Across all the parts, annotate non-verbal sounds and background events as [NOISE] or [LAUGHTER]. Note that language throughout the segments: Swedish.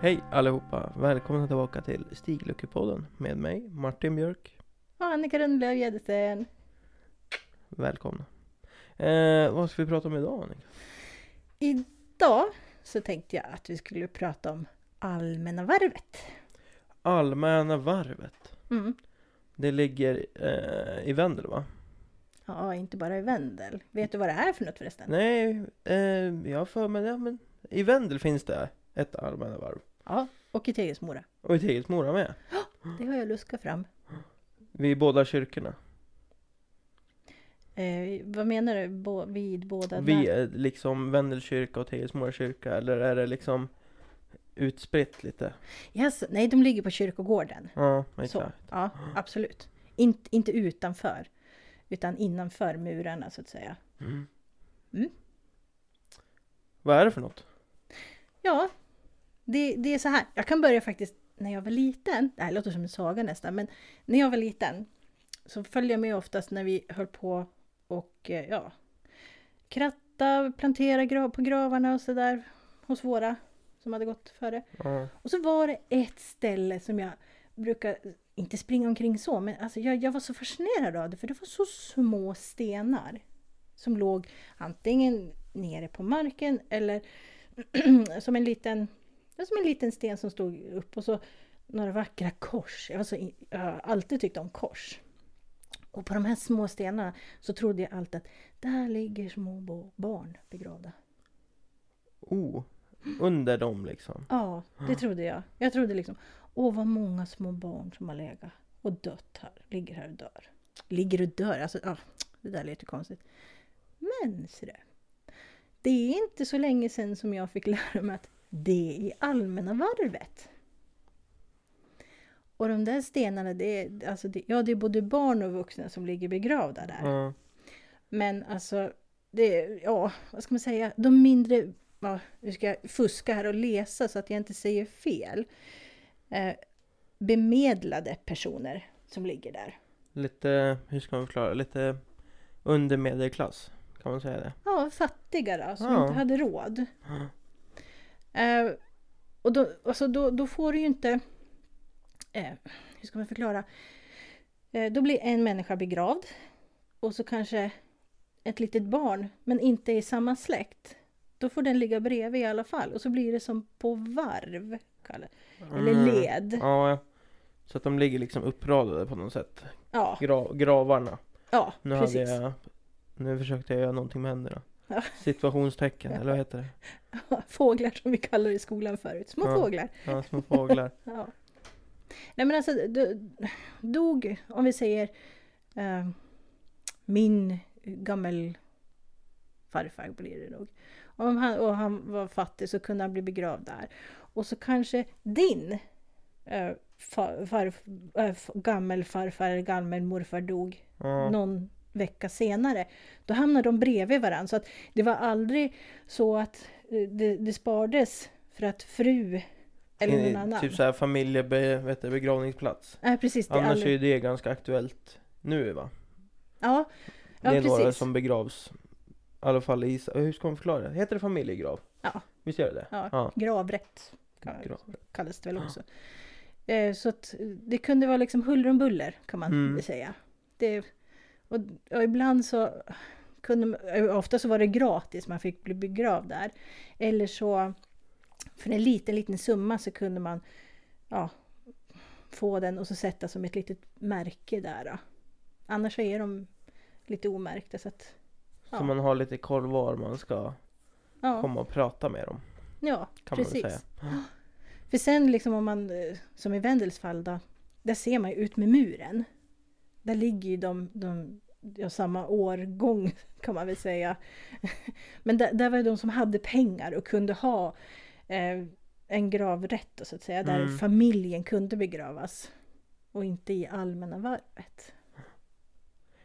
Hej allihopa! Välkomna tillbaka till Stigluckepodden med mig Martin Björk. Och Annika Rundlöf Gedesen. Välkomna! Eh, vad ska vi prata om idag Annika? Idag så tänkte jag att vi skulle prata om Allmänna varvet. Allmänna varvet. Mm. Det ligger eh, i Vendel va? Ja, inte bara i Vendel. Vet du vad det är för något förresten? Nej, eh, jag har för mig det. Men I Vendel finns det ett allmänna varv. Ja, och i Tegelsmora. Och i Tegelsmora med. Det har jag luskat fram. Vid båda kyrkorna. Eh, vad menar du Bo, vid båda? Vid eh, liksom Vendel kyrka och Tegelsmora kyrka. Eller är det liksom utspritt lite? Yes, nej, de ligger på kyrkogården. Ja, Så, exakt. ja, absolut. In, inte utanför, utan innanför murarna så att säga. Mm. Mm. Vad är det för något? Ja, det, det är så här. Jag kan börja faktiskt när jag var liten. Det här låter som en saga nästan, men när jag var liten så följde jag med oftast när vi höll på och eh, ja, kratta, plantera på gravarna och sådär hos våra som hade gått före. Ja. Och så var det ett ställe som jag brukar, inte springa omkring så, men alltså jag, jag var så fascinerad av det för det var så små stenar som låg antingen nere på marken eller [CLEARS THROAT] som en liten, ja, som en liten sten som stod upp och så några vackra kors. Jag, var så, jag har alltid tyckt om kors. Och på de här små stenarna så trodde jag alltid att där ligger små barn begravda. Oh, under dem liksom. Ja, det trodde jag. Jag trodde liksom, åh vad många små barn som har legat och dött här, ligger här och dör. Ligger och dör, alltså ja, det där lät ju konstigt. Men ser du, det är inte så länge sedan som jag fick lära mig att det är allmänna varvet. Och de där stenarna, det är, alltså det, ja, det är både barn och vuxna som ligger begravda där. Ja. Men alltså, det, ja, vad ska man säga, de mindre, ja, nu ska jag fuska här och läsa så att jag inte säger fel. Eh, bemedlade personer som ligger där. Lite, hur ska man förklara, lite under medelklass. Kan man säga det? Ja, fattiga då, som Ja. inte hade råd. Eh, och då, alltså då, då får du ju inte, eh, hur ska man förklara? Eh, då blir en människa begravd och så kanske ett litet barn, men inte i samma släkt. Då får den ligga bredvid i alla fall och så blir det som på varv. Eller Mm. led. Ja, ja. Så att de ligger liksom uppradade på något sätt. Ja, Gra gravarna. ja Nu precis. hade jag, nu försökte jag göra någonting med händerna. Ja. [LAUGHS] Situationstecken, eller vad heter det? [LAUGHS] Fåglar som vi kallar det i skolan förut. Små Ja. fåglar. Ja, små fåglar. [LAUGHS] Ja. Nej men alltså, do- dog, om vi säger eh, min gammel farfar blir det nog. Om han, och han var fattig så kunde han bli begravd där. Och så kanske din eh, far, far, eh, gammelfarfar eller gammelmorfar dog Ja. någon vecka senare. Då hamnade de bredvid varandra. Så att det var aldrig så att eh, det, det spardes för att fru eller någon I- annan. Typ såhär familjebe, vet du, begravningsplats. Nej precis, det är Annars är aldrig... ju det ganska aktuellt nu va? Ja, Det ja är några som begravs. I alla fall i, hur ska man förklara det? Heter det familjegrav? Ja. Visst gör det det? Ja, Ja. gravrätt kallas det väl också. Eh, så att det kunde vara liksom huller om buller kan man Mm. säga. Det, och, och ibland så kunde man- eh, ofta så var det gratis, man fick bli begravd där. Eller så för en liten, liten summa så kunde man ja, få den och så sätta som ett litet märke där. Då. Annars så är de lite omärkta så att Så Ja. man har lite koll var man ska ja, komma och prata med dem. ja precis. [GASPS] För sen liksom om man, eh, som i Wendels fall då, där ser man ju ut med muren. Där ligger ju de, de ja, samma årgång [LAUGHS] kan man väl säga. [LAUGHS] Men där, där var de som hade pengar och kunde ha eh, en gravrätt så att säga, där Mm. familjen kunde begravas. Och inte i allmänna varvet.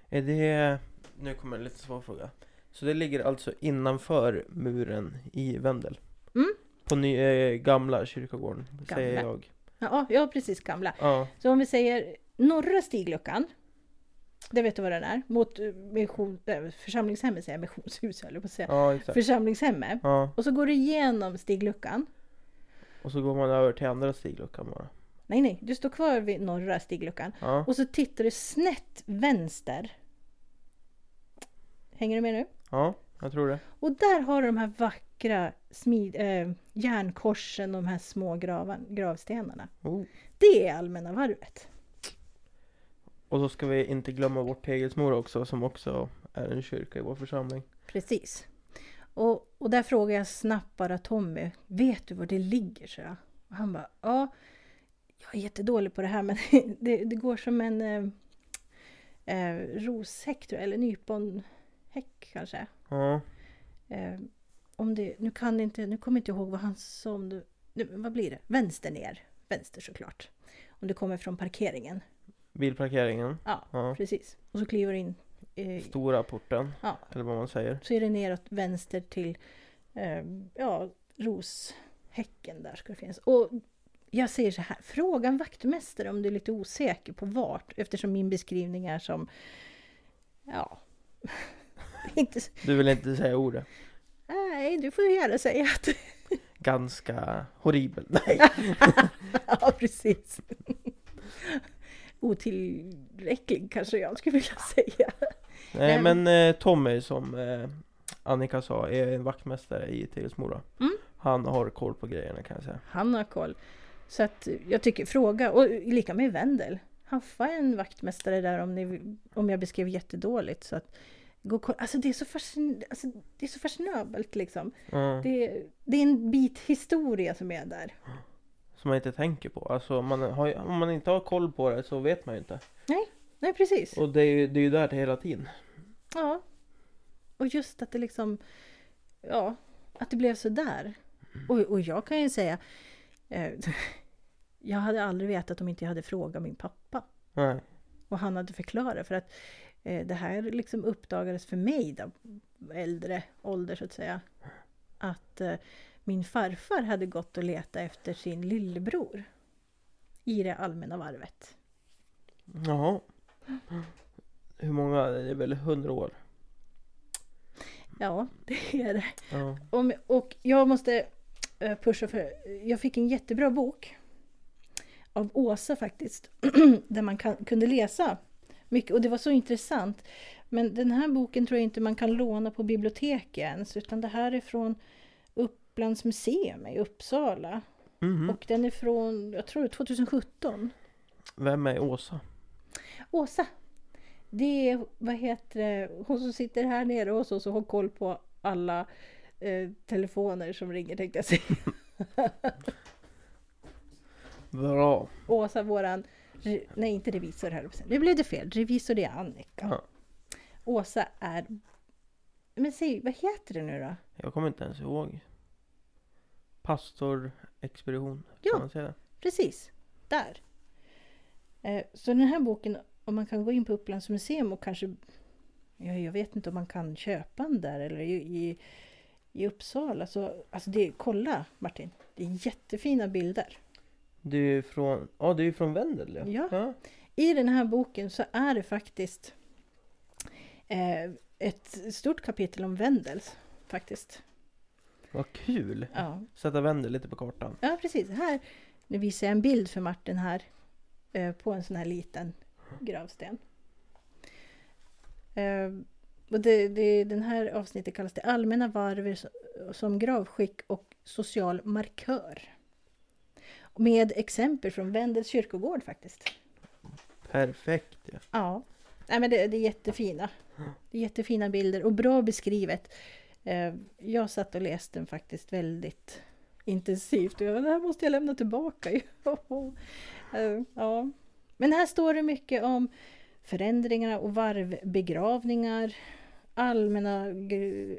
Är det, nu kommer en lite svår fråga. Så det ligger alltså innanför muren i Vendel? Mm. På ny, eh, gamla kyrkogården, säger Gamla. jag. Ja, ja, precis gamla. Ja, Så om vi säger norra stigluckan. Det vet du vad den är? Mot eh, mission, äh, församlingshemmet säger jag, missionshus höll jag på att säga. ja exakt. Församlingshemmet. Ja, Och så går du igenom stigluckan. Och så går man över till andra stigluckan bara. Nej, nej, du står kvar vid norra stigluckan. Ja, Och så tittar du snett vänster. Hänger du med nu? ja jag tror det. Och där har du de här vackra smid, äh, järnkorsen och de här små gravan, gravstenarna. Oh. Det är Allmänna varvet. Och så ska vi inte glömma bort Tegelsmora också som också är en kyrka i vår församling. Precis. Och, och där frågar jag snabbt bara Tommy, vet du var det ligger? Så jag. Och han bara, ja, jag är jättedålig på det här men [LAUGHS] det, det går som en eh, eh, roshäck eller nyponhäck kanske. Ja, Eh, om det, nu kan det inte, nu kommer jag inte ihåg vad han sa om det, nu, vad blir det? Vänster ner, vänster såklart. Om du kommer från parkeringen. Bilparkeringen. Ja, Ja. precis. Och så kliver du in. Eh, Stora porten, ja, eller vad man säger. så är det neråt vänster till eh, ja, roshäcken där ska det finnas. Och jag säger så här, fråga en vaktmästare om du är lite osäker på vart eftersom min beskrivning är som ja, [LAUGHS] inte, Du vill inte säga ordet? nej du får gärna säga att Ganska horribel. Nej! [LAUGHS] ja precis. Otillräcklig kanske jag skulle vilja [LAUGHS] säga. Nej Nej, men eh, Tommy som eh, Annika sa är en vaktmästare i Tegelsmora. Mm. Han har koll på grejerna kan jag säga. Han har koll. Så att jag tycker fråga, och lika med Wendel. Haffa en vaktmästare där om, ni, om jag beskrev jättedåligt. Så att, gå. Alltså det är så, fascin, alltså det är så fascinabelt liksom. Ja, Det, det är en bit historia som är där. Som man inte tänker på. Alltså man har, ju- om man inte har koll på det så vet man ju inte. Nej precis. Och det är ju, det är ju där till hela tiden. Ja. Och just att det liksom, ja, att det blev så där. Och, och jag kan ju säga, eh, [LAUGHS] jag hade aldrig vetat om inte jag hade frågat min pappa. Nej. Och han hade förklarat för att eh, det här liksom uppdagades för mig då, äldre ålder så att säga. Att eh, min farfar hade gått och letat efter sin lillebror. I det allmänna varvet. Jaha. Hur många? Det är väl hundra år? Ja, det är det. Ja. Om, och jag måste eh, pusha för, jag fick en jättebra bok av Åsa faktiskt, [CLEARS THROAT] där man kan, kunde läsa mycket och det var så intressant. Men den här boken tror jag inte man kan låna på biblioteket ens, utan det här är från Upplands museum i Uppsala. Mhm. Och den är från, jag tror det är 2017. Vem är Åsa? Åsa! Det är, vad heter det, hon som sitter här nere hos oss och har koll på alla eh, telefoner som ringer tänkte jag säga. [LAUGHS] Bra. Åsa våran, nej inte revisor här. Nu blev det fel, revisor det är Annika. Ja. Åsa är, men säg, vad heter det nu då? Jag kommer inte ens ihåg. Pastorexpedition. Ja. Man säga det? Precis, där. Eh, så den här boken, om man kan gå in på Upplands museum och kanske, ja, jag vet inte om man kan köpa den där eller i, i, i Uppsala. Så, alltså det, kolla Martin, det är jättefina bilder. Du är från, ja du är från Vendel ja. Ja. ja. I den här boken så är det faktiskt eh, ett stort kapitel om Wendels. Faktiskt. Vad kul! Ja. Sätta Vendel lite på kartan. ja, precis. Här, nu visar jag en bild för Martin här. Eh, på en sån här liten gravsten. Eh, och det, det, den här avsnittet kallas det allmänna som- som gravskick och social markör. Med exempel från Wendels kyrkogård faktiskt. Perfekt ja. Ja, Nej, men det, det är jättefina. Det är jättefina bilder och bra beskrivet. Eh, Jag satt och läste den faktiskt väldigt intensivt. Och jag, det här måste jag lämna tillbaka. ju." [LAUGHS] Eh, ja. Men här står det mycket om förändringarna och varvbegravningar. Allmänna,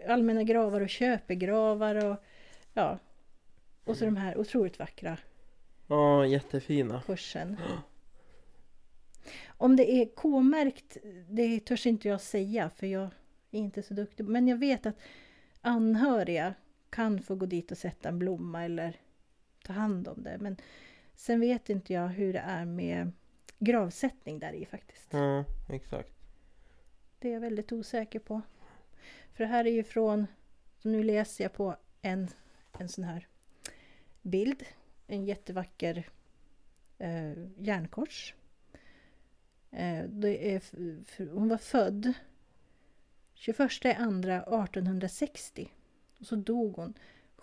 allmänna gravar och köpegravar. Och, ja. och så de här otroligt vackra Ja, jättefina. kursen. [GASPS] Om det är K-märkt, det törs inte jag säga för jag är inte så duktig. Men jag vet att anhöriga kan få gå dit och sätta en blomma eller ta hand om det. Men sen vet inte jag hur det är med gravsättning där i faktiskt. Ja, exakt. Det är jag väldigt osäker på. För det här är ju från, nu läser jag på en, en sån här bild. en jättevacker eh, järnkors. Eh, det är, hon var född 21 andra 1860 och så dog hon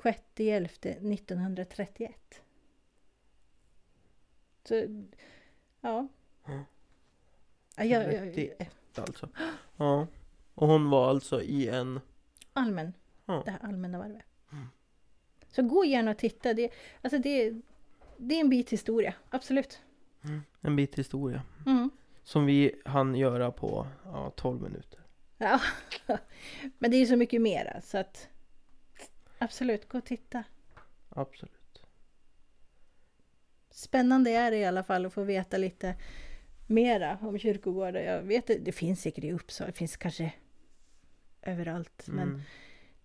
6 11 1931. Så, ja. Ja. Ja, jag, jag, 31. Alltså. Ja. Och hon var alltså i en... allmän, Ja. det här allmänna varvet. Mm. Så gå gärna och titta. Det, alltså det, det är en bit historia, absolut. En bit historia. Mm. Som vi hann göra på ja, 12 minuter. Ja. [LAUGHS] Men det är ju så mycket mera så att absolut, gå och titta. Absolut. Spännande är det i alla fall att få veta lite mera om kyrkogårdar. Jag vet det, det finns säkert i Uppsala, det finns kanske överallt. Men Mm.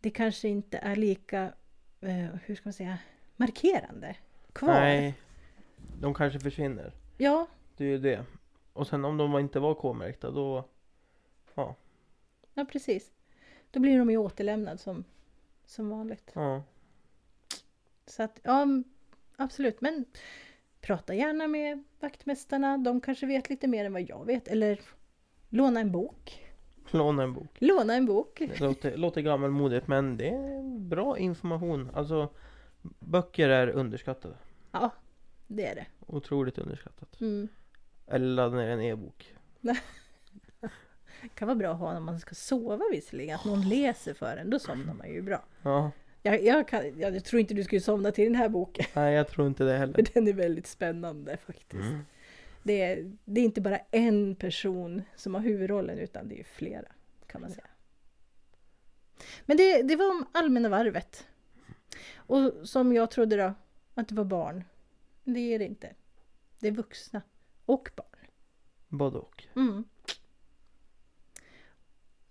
det kanske inte är lika, eh, hur ska man säga, markerande kvar. Nej. De kanske försvinner. Ja, Det är ju det. Och sen om de inte var K-märkta då... ja, precis. Då blir de ju återlämnade som, som vanligt. Ja. Så att, ja, absolut. Men prata gärna med vaktmästarna. De kanske vet lite mer än vad jag vet. Eller låna en bok. Låna en bok. Låna en bok. Det låter, låter gammalmodigt men det är bra information. Alltså böcker är underskattade. Ja, det är det. Otroligt underskattat. Mm. Eller ladda ner en e-bok. [LAUGHS] Det kan vara bra att ha när man ska sova visserligen. Att någon läser för en. Då somnar man ju bra. Ja. Jag, jag, kan, jag tror inte du skulle somna till den här boken. Nej jag tror inte det heller. [LAUGHS] den är väldigt spännande faktiskt. Mm. Det, är, det är inte bara en person som har huvudrollen utan det är flera. Kan man säga. Men det, det var om allmänna varvet. Och som jag trodde då, att det var barn. Det är det inte. Det är vuxna och barn. Både och. Mm.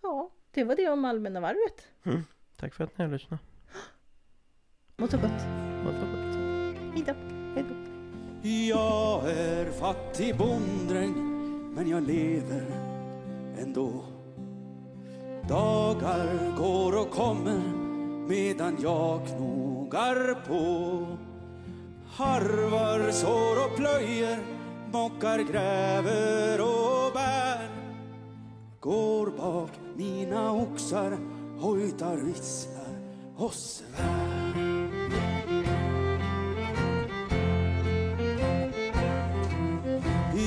Ja, det var det om allmänna varvet. Tack för att ni har lyssnat. Må så gott. Vad så gott. Hej då. Hej då. Jag är fattig bonddräng men jag lever ändå. Dagar går och kommer medan jag knogar på. Harvar, sår och plöjer, mockar, gräver och bär. Går bak mina oxar, hojtar, visslar och svär.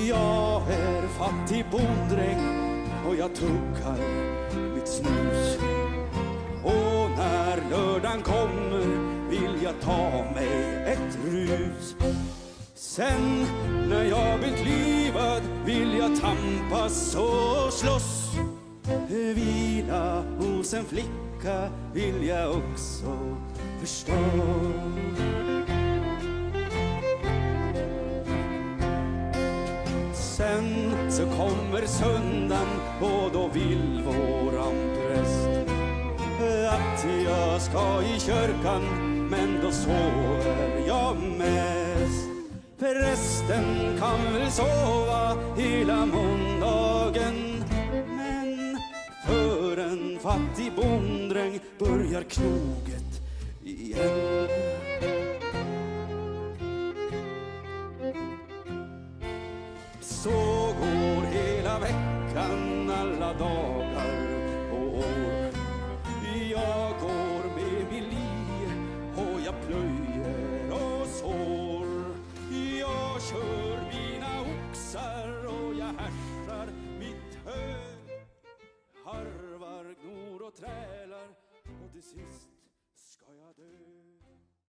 Jag är fattig bonddräng och jag tuggar mitt snus. Och när lördagen kommer vill jag ta mig ett rus. Sen när jag blivit livad vill jag tampas och slåss. Vila hos en flicka vill jag också förstå Sen så kommer söndagen och då vill våran präst att jag ska i kyrkan men då sover jag mest. Prästen kan väl sova hela måndagen en fattig bonddräng börjar knoget igen. Så går hela veckan, alla dagar